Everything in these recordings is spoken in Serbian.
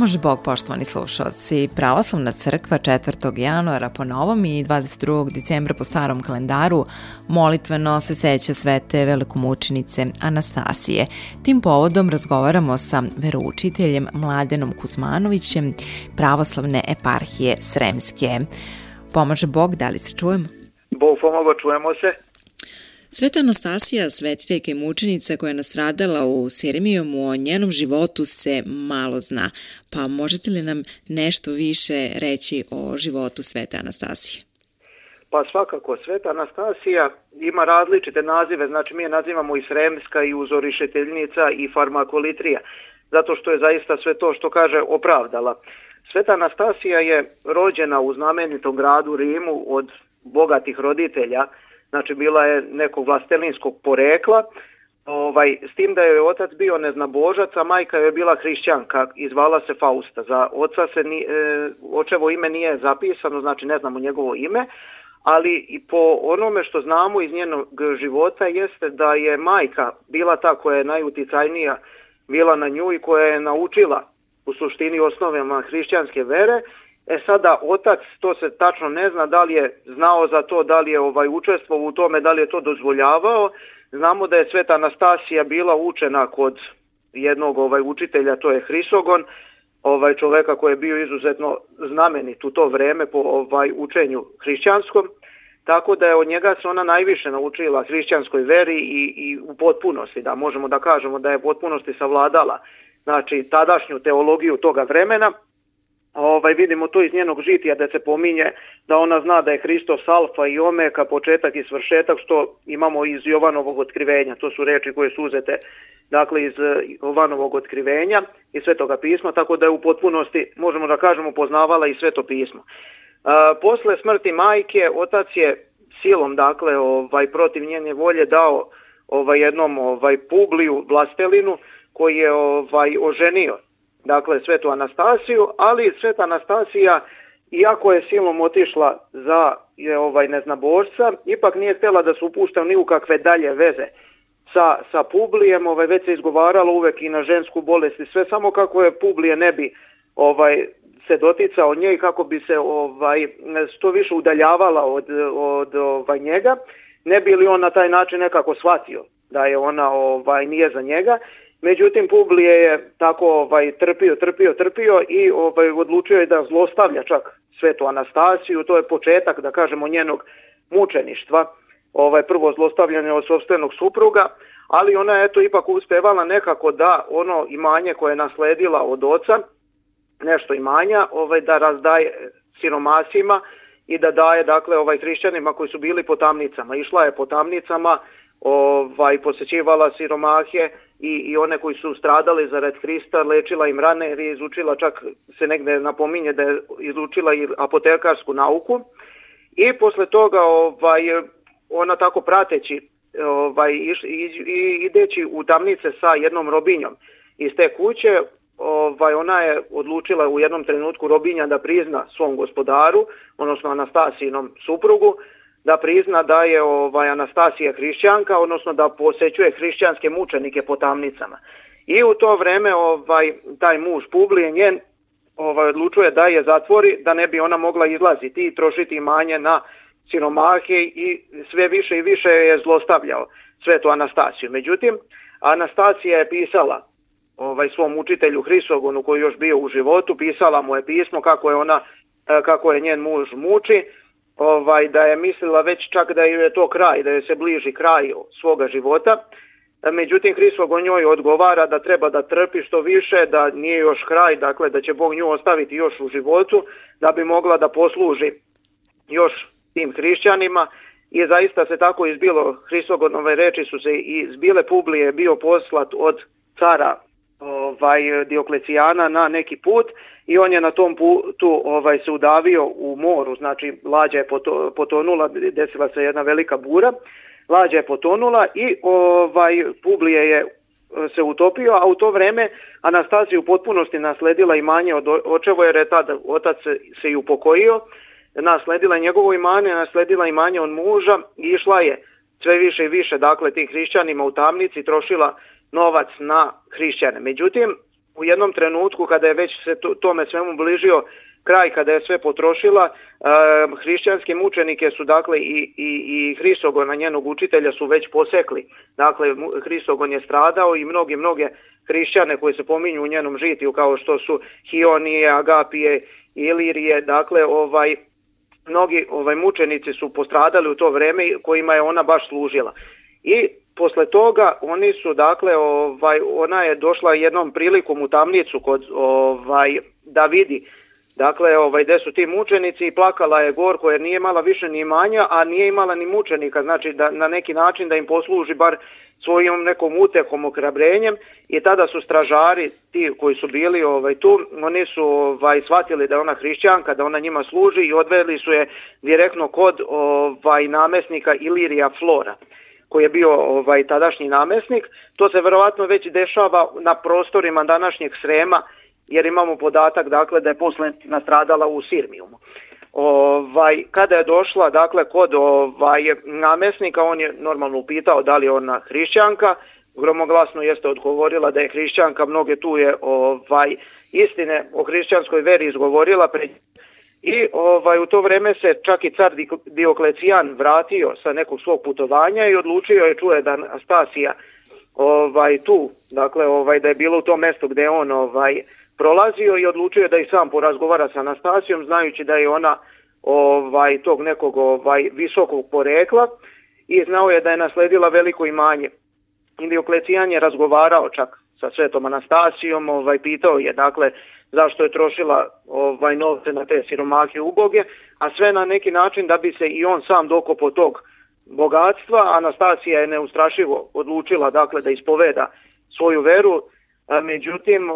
pomaže Bog, poštovani slušalci. Pravoslavna crkva 4. januara po novom i 22. decembra po starom kalendaru molitveno se seća svete velikomučenice Anastasije. Tim povodom razgovaramo sa veroučiteljem Mladenom Kuzmanovićem pravoslavne eparhije Sremske. Pomaže Bog, da li se čujemo? Bog pomoga, čujemo se. Sveta Anastasija, svetiteljka i mučenica koja je nastradala u Sirmijomu, o njenom životu se malo zna. Pa možete li nam nešto više reći o životu Svete Anastasije? Pa svakako, Sveta Anastasija ima različite nazive, znači mi je nazivamo i Sremska i uzorišeteljnica i farmakolitrija, zato što je zaista sve to što kaže opravdala. Sveta Anastasija je rođena u znamenitom gradu Rimu od bogatih roditelja, znači bila je nekog vlastelinskog porekla, Ovaj, s tim da je otac bio neznabožac, a majka je bila hrišćanka i zvala se Fausta. Za oca se ni, e, očevo ime nije zapisano, znači ne znamo njegovo ime, ali i po onome što znamo iz njenog života jeste da je majka bila ta koja je najuticajnija bila na nju i koja je naučila u suštini osnovama hrišćanske vere E sada, otac, to se tačno ne zna da li je znao za to, da li je ovaj učestvovao u tome, da li je to dozvoljavao. Znamo da je Sveta Anastasija bila učena kod jednog ovaj učitelja, to je Hrisogon, ovaj čoveka koji je bio izuzetno znamenit u to vreme po ovaj učenju hrišćanskom, tako da je od njega se ona najviše naučila hrišćanskoj veri i, i u potpunosti, da možemo da kažemo da je potpunosti savladala znači tadašnju teologiju toga vremena, Ovaj, vidimo to iz njenog žitija da se pominje da ona zna da je Hristos alfa i omeka, početak i svršetak, što imamo iz Jovanovog otkrivenja. To su reči koje su uzete dakle, iz eh, Jovanovog otkrivenja i svetoga pisma, tako da je u potpunosti, možemo da kažemo, poznavala i sveto pismo. A, eh, posle smrti majke, otac je silom, dakle, ovaj, protiv njene volje dao ovaj, jednom ovaj, Publiju Vlastelinu, koji je ovaj, oženio dakle Svetu Anastasiju, ali Sveta Anastasija iako je silom otišla za je, ovaj neznaborca, ipak nije htjela da se upušta ni u kakve dalje veze sa, sa Publijem, ovaj, već se izgovaralo uvek i na žensku bolest i sve samo kako je Publije ne bi ovaj se doticao nje i kako bi se ovaj što više udaljavala od, od ovaj njega, ne bi li on na taj način nekako shvatio da je ona ovaj nije za njega Međutim, Publije je tako ovaj, trpio, trpio, trpio i ovaj, odlučio je da zlostavlja čak svetu Anastasiju. To je početak, da kažemo, njenog mučeništva. Ovaj, prvo zlostavljanje od sobstvenog supruga, ali ona je to ipak uspevala nekako da ono imanje koje je nasledila od oca, nešto imanja, ovaj, da razdaje siromasima i da daje dakle ovaj hrišćanima koji su bili po tamnicama. Išla je po tamnicama, ovaj, posećivala siromahe, i, i one koji su stradali Red Hrista, lečila im rane jer je izučila, čak se negde napominje da je izučila i apotekarsku nauku. I posle toga ovaj, ona tako prateći ovaj, i, i, ideći u tamnice sa jednom robinjom iz te kuće, ovaj, ona je odlučila u jednom trenutku robinja da prizna svom gospodaru, odnosno Anastasijinom suprugu, da prizna da je ovaj, Anastasija hrišćanka, odnosno da posećuje hrišćanske mučenike po tamnicama. I u to vreme ovaj, taj muž Publije njen ovaj, odlučuje da je zatvori, da ne bi ona mogla izlaziti i trošiti manje na sinomahe i sve više i više je zlostavljao svetu Anastasiju. Međutim, Anastasija je pisala ovaj, svom učitelju Hrisogonu koji još bio u životu, pisala mu je pismo kako je ona eh, kako je njen muž muči ovaj, da je mislila već čak da je to kraj, da je se bliži kraj svoga života. E, međutim, Hristos o njoj odgovara da treba da trpi što više, da nije još kraj, dakle da će Bog nju ostaviti još u životu, da bi mogla da posluži još tim hrišćanima. I zaista se tako izbilo, Hristogodnove reči su se i zbile publije bio poslat od cara ovaj Diokleciana na neki put i on je na tom putu ovaj se udavio u moru, znači lađa je potonula, desila se jedna velika bura. Lađa je potonula i ovaj Publije je eh, se utopio, a u to vreme Anastasija u potpunosti nasledila imanje od očevo jer je tada otac se, se i upokojio, nasledila njegovo imanje, nasledila imanje od muža i išla je sve više i više dakle tim hrišćanima u tamnici, trošila novac na hrišćane. Međutim, u jednom trenutku kada je već se tome svemu bližio kraj kada je sve potrošila, e, hrišćanske mučenike su dakle i, i, i Hrisogona njenog učitelja su već posekli. Dakle, Hrisogon je stradao i mnogi, mnoge hrišćane koji se pominju u njenom žitiju kao što su Hionije, Agapije, Ilirije, dakle ovaj mnogi ovaj mučenici su postradali u to vreme kojima je ona baš služila. I posle toga oni su dakle ovaj ona je došla jednom prilikom u tamnicu kod ovaj da vidi Dakle, ovaj, gde su ti mučenici i plakala je gorko jer nije imala više ni manja, a nije imala ni mučenika, znači da, na neki način da im posluži bar svojim nekom utekom, okrabrenjem i tada su stražari, ti koji su bili ovaj, tu, oni su ovaj, shvatili da je ona hrišćanka, da ona njima služi i odveli su je direktno kod ovaj, namesnika Ilirija Flora koji je bio ovaj tadašnji namesnik. To se verovatno već dešava na prostorima današnjeg Srema, jer imamo podatak dakle da je posle nastradala u Sirmijumu. Ovaj, kada je došla dakle kod ovaj, namesnika, on je normalno upitao da li je ona hrišćanka, gromoglasno jeste odgovorila da je hrišćanka, mnoge tu je ovaj istine o hrišćanskoj veri izgovorila pred I ovaj, u to vreme se čak i car Dioklecijan vratio sa nekog svog putovanja i odlučio je čuje da Anastasija ovaj, tu, dakle ovaj, da je bilo u tom mestu gde on ovaj, prolazio i odlučio da i sam porazgovara sa Anastasijom znajući da je ona ovaj tog nekog ovaj visokog porekla i znao je da je nasledila veliko imanje. I Dioklecijan je razgovarao čak sa Svetom Anastasijom, ovaj, pitao je dakle zašto je trošila ovaj novce na te siromake uboge, a sve na neki način da bi se i on sam dokopo tog bogatstva. Anastasija je neustrašivo odlučila dakle da ispoveda svoju veru, e, međutim e,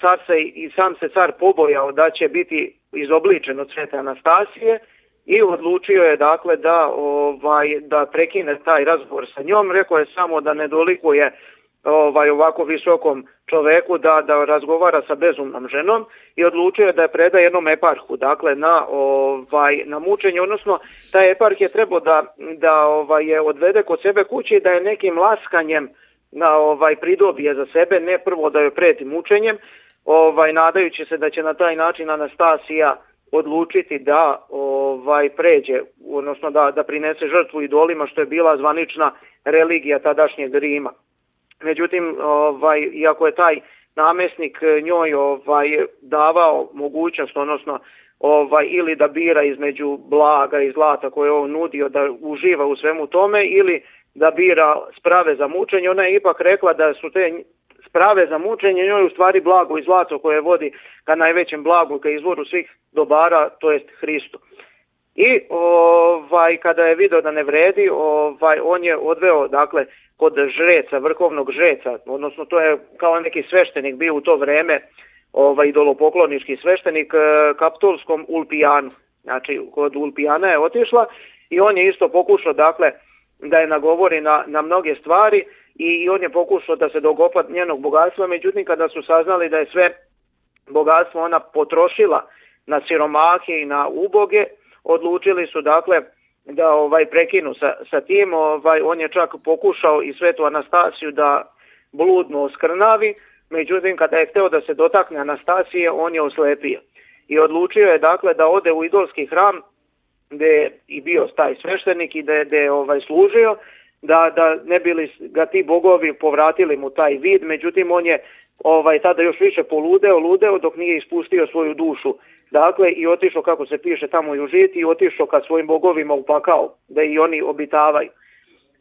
car se i sam se car pobojao da će biti izobličen od svete Anastasije i odlučio je dakle da ovaj da prekine taj razgovor sa njom, rekao je samo da ne dolikuje ovaj ovako visokom čoveku da da razgovara sa bezumnom ženom i odlučio da je preda jednom eparhu, dakle na ovaj na mučenje, odnosno taj eparh je trebao da da ovaj je odvede kod sebe kući da je nekim laskanjem na ovaj pridobije za sebe, ne prvo da joj preti mučenjem, ovaj nadajući se da će na taj način Anastasija odlučiti da ovaj pređe, odnosno da da prinese žrtvu idolima što je bila zvanična religija tadašnjeg Rima. Međutim, ovaj, iako je taj namesnik e, njoj ovaj davao mogućnost, odnosno ovaj ili da bira između blaga i zlata koje on nudio da uživa u svemu tome ili da bira sprave za mučenje, ona je ipak rekla da su te sprave za mučenje njoj u stvari blago i zlato koje vodi ka najvećem blagu, ka izvoru svih dobara, to jest Hristu. I ovaj kada je video da ne vredi, ovaj on je odveo dakle od žreca, vrhovnog žreca, odnosno to je kao neki sveštenik bio u to vreme, ovaj idolopoklonički sveštenik e, kaptolskom Ulpijanu. Znači, kod Ulpijana je otišla i on je isto pokušao, dakle, da je nagovori na, na mnoge stvari i, i on je pokušao da se dogopa njenog bogatstva, međutim, kada su saznali da je sve bogatstvo ona potrošila na siromahe i na uboge, odlučili su, dakle, da ovaj prekinu sa, sa tim. Ovaj, on je čak pokušao i svetu Anastasiju da bludno oskrnavi, međutim kada je hteo da se dotakne Anastasije, on je oslepio. I odlučio je dakle da ode u idolski hram gde je i bio taj sveštenik i da je, da je ovaj, služio, da, da ne bili ga ti bogovi povratili mu taj vid, međutim on je ovaj tada još više poludeo, ludeo dok nije ispustio svoju dušu dakle, i otišao, kako se piše tamo i užiti i otišao kad svojim bogovima upakao da i oni obitavaju.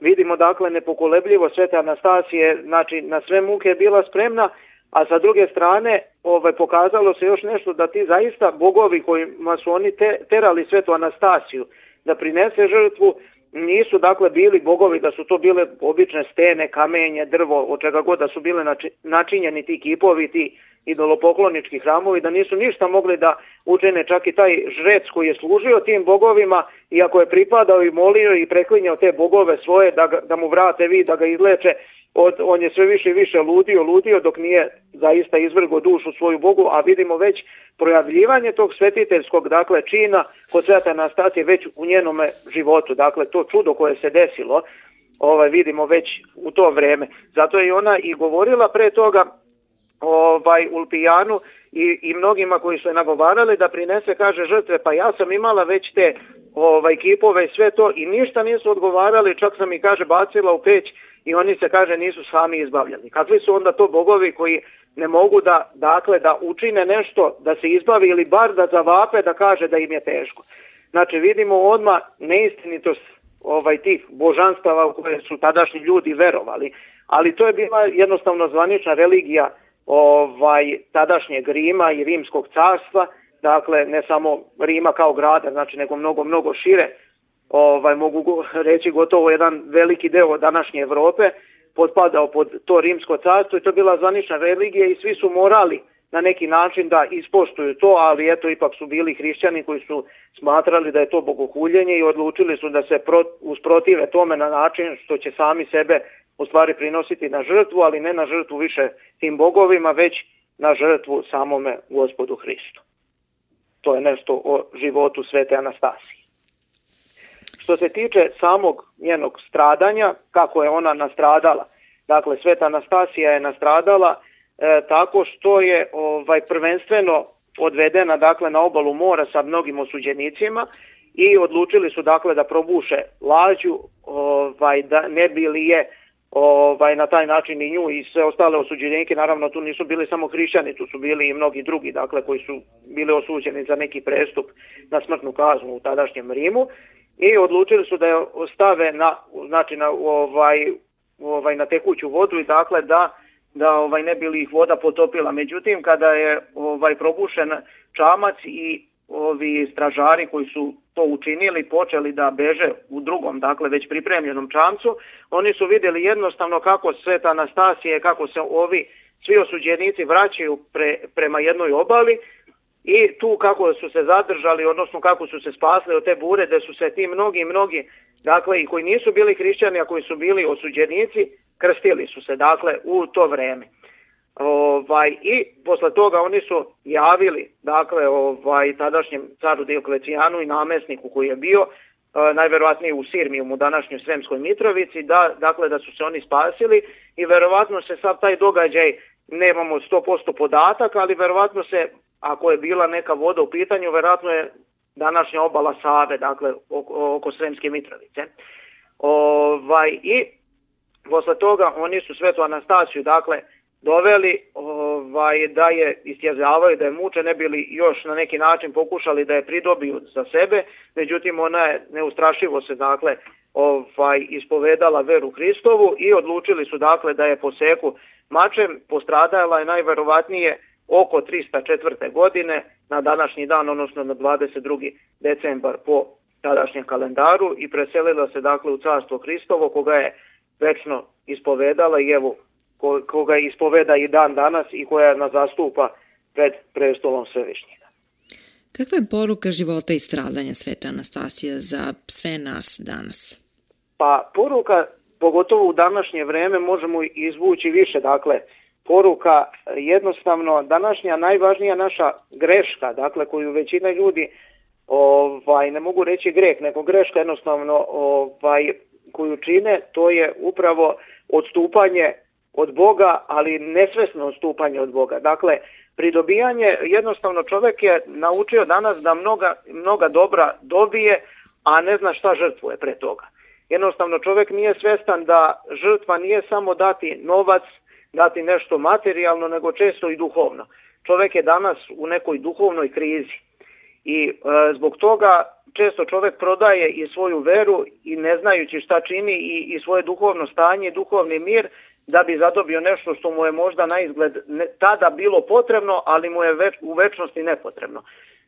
Vidimo, dakle, nepokolebljivo sveta Anastasije, znači, na sve muke je bila spremna, a sa druge strane ovaj, pokazalo se još nešto da ti zaista bogovi kojima su oni te, terali svetu Anastasiju, da prinese žrtvu, nisu dakle bili bogovi da su to bile obične stene, kamenje, drvo, od čega god da su bile nači, načinjeni ti kipovi, ti idolopoklonički hramovi, da nisu ništa mogli da učene čak i taj žrec koji je služio tim bogovima, iako je pripadao i molio i preklinjao te bogove svoje da, ga, da mu vrate vi, da ga izleče, od, on je sve više i više ludio, ludio dok nije zaista izvrgo dušu svoju Bogu, a vidimo već projavljivanje tog svetiteljskog dakle čina kod sveta Anastasije već u njenom životu, dakle to čudo koje se desilo, ovaj vidimo već u to vreme. Zato je ona i govorila pre toga ovaj Ulpijanu i, i mnogima koji su je nagovarali da prinese kaže žrtve pa ja sam imala već te ovaj kipove sve to i ništa nisu odgovarali čak sam i kaže bacila u peć i oni se kaže nisu sami izbavljeni. kakvi su onda to bogovi koji ne mogu da, dakle, da učine nešto, da se izbavi ili bar da zavape da kaže da im je teško. Znači vidimo odma neistinitost ovaj tih božanstava u koje su tadašnji ljudi verovali, ali to je bila jednostavno zvanična religija ovaj tadašnjeg Rima i rimskog carstva, dakle ne samo Rima kao grada, znači nego mnogo mnogo šire. Ovaj mogu reći gotovo jedan veliki deo današnje Evrope potpadao pod to rimsko carstvo i to je bila zvanična religija i svi su morali na neki način da ispoštuju to, ali eto ipak su bili hrišćani koji su smatrali da je to bogohuljenje i odlučili su da se usprotive tome na način što će sami sebe u stvari prinositi na žrtvu, ali ne na žrtvu više tim bogovima, već na žrtvu samome gospodu Hristu. To je nešto o životu svete Anastasije. Što se tiče samog njenog stradanja, kako je ona nastradala, dakle Sveta Anastasija je nastradala e, tako što je ovaj prvenstveno odvedena dakle na obalu mora sa mnogim osuđenicima i odlučili su dakle da probuše lađu ovaj da ne bili je ovaj na taj način i nju i sve ostale osuđenike naravno tu nisu bili samo hrišćani tu su bili i mnogi drugi dakle koji su bili osuđeni za neki prestup na smrtnu kaznu u tadašnjem Rimu i odlučili su da je ostave na, znači na, ovaj, ovaj, na tekuću vodu i dakle da da ovaj ne bi li ih voda potopila. Međutim, kada je ovaj probušen čamac i ovi stražari koji su to učinili počeli da beže u drugom, dakle već pripremljenom čamcu, oni su vidjeli jednostavno kako Sveta Anastasije, kako se ovi svi osuđenici vraćaju pre, prema jednoj obali I tu kako su se zadržali, odnosno kako su se spasli od te bure, da su se ti mnogi, mnogi, dakle i koji nisu bili hrišćani, a koji su bili osuđenici, krstili su se, dakle, u to vreme. Ovaj, I posle toga oni su javili, dakle, ovaj, tadašnjem caru Dioklecijanu i namesniku koji je bio, eh, najverovatnije u Sirmiju, u današnjoj Sremskoj Mitrovici, da, dakle, da su se oni spasili i verovatno se sad taj događaj nemamo 100% podatak, ali verovatno se ako je bila neka voda u pitanju, verovatno je današnja obala Save, dakle oko, oko Sremske Mitrovice. Ovaj, I posle toga oni su svetu Anastasiju, dakle, doveli ovaj, da je istjezavaju, da je muče, ne bili još na neki način pokušali da je pridobiju za sebe, međutim ona je neustrašivo se dakle ovaj, ispovedala veru Hristovu i odlučili su dakle da je po seku mačem, postradala je najverovatnije oko 304. godine na današnji dan, odnosno na 22. decembar po tadašnjem kalendaru i preselila se dakle u carstvo Hristovo koga je večno ispovedala i evo koga ispoveda i dan danas i koja nas zastupa pred prestolom svevišnjega. Kakva je poruka života i stradanja Sveta Anastasija za sve nas danas? Pa poruka, pogotovo u današnje vreme, možemo izvući više, dakle, poruka jednostavno današnja najvažnija naša greška, dakle koju većina ljudi ovaj ne mogu reći greh, nego greška jednostavno ovaj koju čine, to je upravo odstupanje od Boga, ali nesvesno odstupanje od Boga. Dakle, pridobijanje jednostavno čovjek je naučio danas da mnoga, mnoga dobra dobije, a ne zna šta žrtvuje pre toga. Jednostavno čovjek nije svestan da žrtva nije samo dati novac, dati nešto materijalno, nego često i duhovno. Čovek je danas u nekoj duhovnoj krizi i e, zbog toga često čovek prodaje i svoju veru i ne znajući šta čini i, i svoje duhovno stanje i duhovni mir da bi zadobio nešto što mu je možda na izgled ne, tada bilo potrebno, ali mu je već, u večnosti nepotrebno.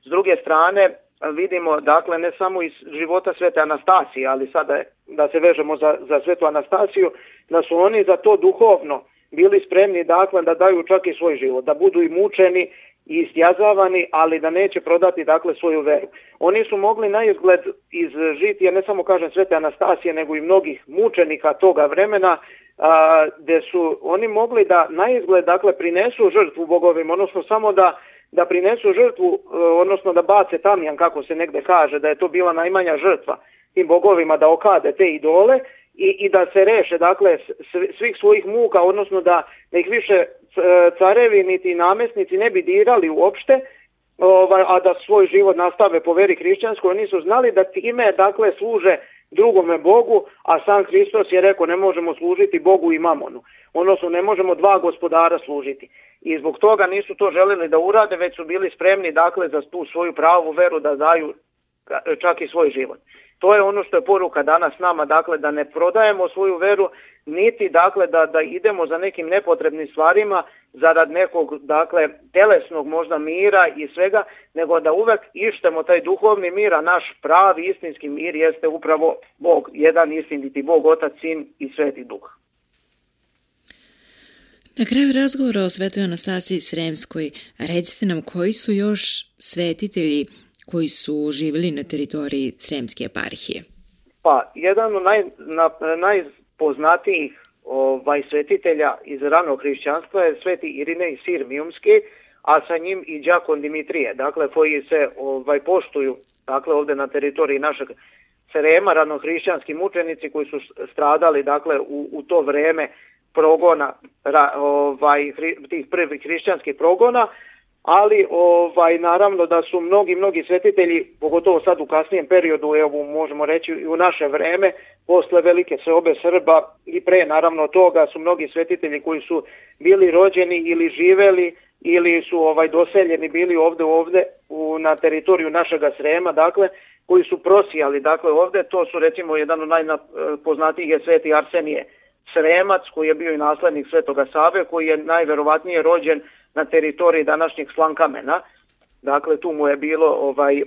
S druge strane, vidimo, dakle, ne samo iz života svete Anastasije, ali sada da se vežemo za, za svetu Anastasiju, da su oni za to duhovno bili spremni dakle da daju čak i svoj život, da budu i mučeni i istjazavani, ali da neće prodati dakle svoju veru. Oni su mogli na izgled iz žitija, ne samo kažem Svete Anastasije, nego i mnogih mučenika toga vremena, a, gde su oni mogli da na izgled dakle prinesu žrtvu bogovim, odnosno samo da da prinesu žrtvu, e, odnosno da bace tamjan, kako se negde kaže, da je to bila najmanja žrtva tim bogovima da okade te idole, i, i da se reše dakle svih svojih muka, odnosno da, da ih više e, carevi niti namestnici ne bi dirali uopšte, ovaj, a da svoj život nastave po veri hrišćanskoj, oni su znali da time dakle služe drugome Bogu, a sam Hristos je rekao ne možemo služiti Bogu i mamonu, odnosno ne možemo dva gospodara služiti. I zbog toga nisu to želeli da urade, već su bili spremni dakle za tu svoju pravu veru da daju čak i svoj život. To je ono što je poruka danas nama, dakle da ne prodajemo svoju veru, niti dakle da, da idemo za nekim nepotrebnim stvarima zarad nekog dakle telesnog možda mira i svega, nego da uvek ištemo taj duhovni mir, a naš pravi istinski mir jeste upravo Bog, jedan istiniti Bog, Otac, Sin i Sveti Duh. Na kraju razgovora o svetoj Anastasiji Sremskoj recite nam koji su još svetitelji koji su živjeli na teritoriji Sremske eparhije? Pa, jedan od naj, na, najpoznatijih ovaj, svetitelja iz ranog hrišćanstva je sveti Irinej Sirmijumski, a sa njim i Đakon Dimitrije, dakle, koji se ovaj, poštuju dakle, ovde na teritoriji našeg Srema, ranohrišćanski mučenici koji su stradali dakle, u, u to vreme progona, ra, ovaj, hri, tih prvih hrišćanskih progona, ali ovaj naravno da su mnogi mnogi svetitelji pogotovo sad u kasnijem periodu evo možemo reći i u naše vreme posle velike seobe Srba i pre naravno toga su mnogi svetitelji koji su bili rođeni ili živeli ili su ovaj doseljeni bili ovde ovde u, na teritoriju našega Srema dakle koji su prosijali dakle ovde to su recimo jedan od najpoznatijih je sveti Arsenije Sremac koji je bio i naslednik Svetoga Save koji je najverovatnije rođen na teritoriji današnjeg Slankamena. Dakle, tu mu je bilo ovaj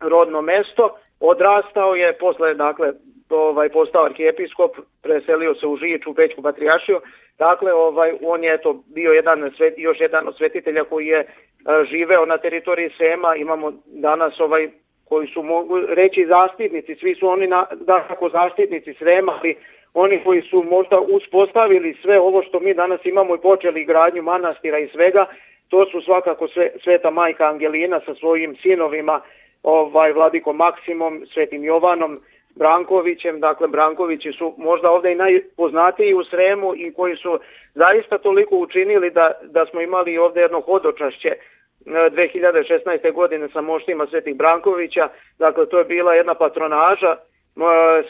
rodno mesto. Odrastao je, posle dakle, ovaj, postao arhijepiskop, preselio se u Žič, u Pećku Patrijašiju. Dakle, ovaj, on je to bio jedan, svet, još jedan od svetitelja koji je a, e, živeo na teritoriji Sema. Imamo danas ovaj koji su mogu reći zaštitnici, svi su oni na, dakako zaštitnici Srema, ali oni koji su možda uspostavili sve ovo što mi danas imamo i počeli gradnju manastira i svega, to su svakako sve, sveta majka Angelina sa svojim sinovima, ovaj Vladikom Maksimom, Svetim Jovanom, Brankovićem, dakle Brankovići su možda ovde i najpoznatiji u Sremu i koji su zaista toliko učinili da, da smo imali ovde jedno hodočašće 2016. E, godine sa moštima Svetih Brankovića, dakle to je bila jedna patronaža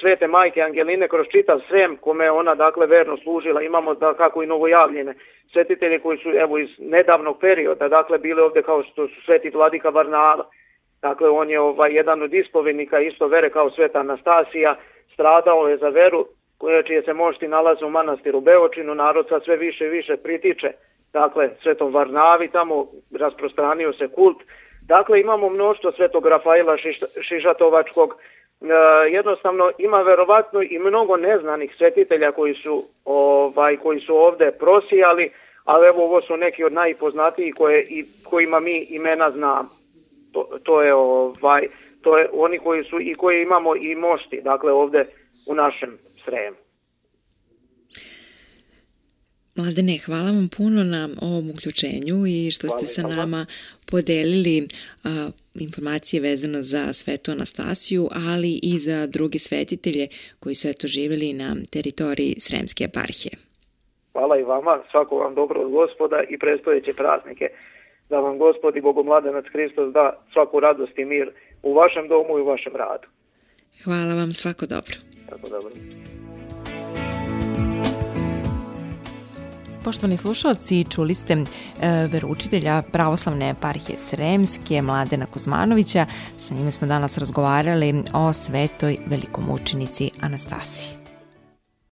Svete majke Angeline kroz čitav Srem kome ona dakle verno služila. Imamo da kako i novojavljene svetitelje koji su evo iz nedavnog perioda dakle bili ovde kao što su sveti vladika Varnava. Dakle on je ovaj, jedan od ispovednika isto vere kao sveta Anastasija. Stradao je za veru koja čije se mošti nalaze u manastiru Beočinu. Narod sa sve više i više pritiče. Dakle svetom Varnavi tamo rasprostranio se kult. Dakle imamo mnoštvo svetog Rafaela Šiš, Šižatovačkog E, jednostavno ima verovatno i mnogo neznanih svetitelja koji su ovaj koji su ovde prosijali, ali evo ovo su neki od najpoznatijih koje i kojima mi imena znam. To, to je ovaj to je oni koji su i koje imamo i mošti, dakle ovde u našem Sremu. Mladene, hvala vam puno na ovom uključenju i što hvala ste sa nama podelili a, informacije vezano za svetu Anastasiju, ali i za druge svetitelje koji su eto živeli na teritoriji Sremske eparhije. Hvala i vama, svako vam dobro od gospoda i prestojeće praznike. Da vam gospodi Bogomladanac Hristos da svaku radost i mir u vašem domu i u vašem radu. Hvala vam, svako dobro. Svako dobro. Poštovani slušalci, čuli ste e, veroučitelja pravoslavne eparhije Sremske, Mladena Kuzmanovića. Sa njime smo danas razgovarali o svetoj velikomučenici Anastasiji.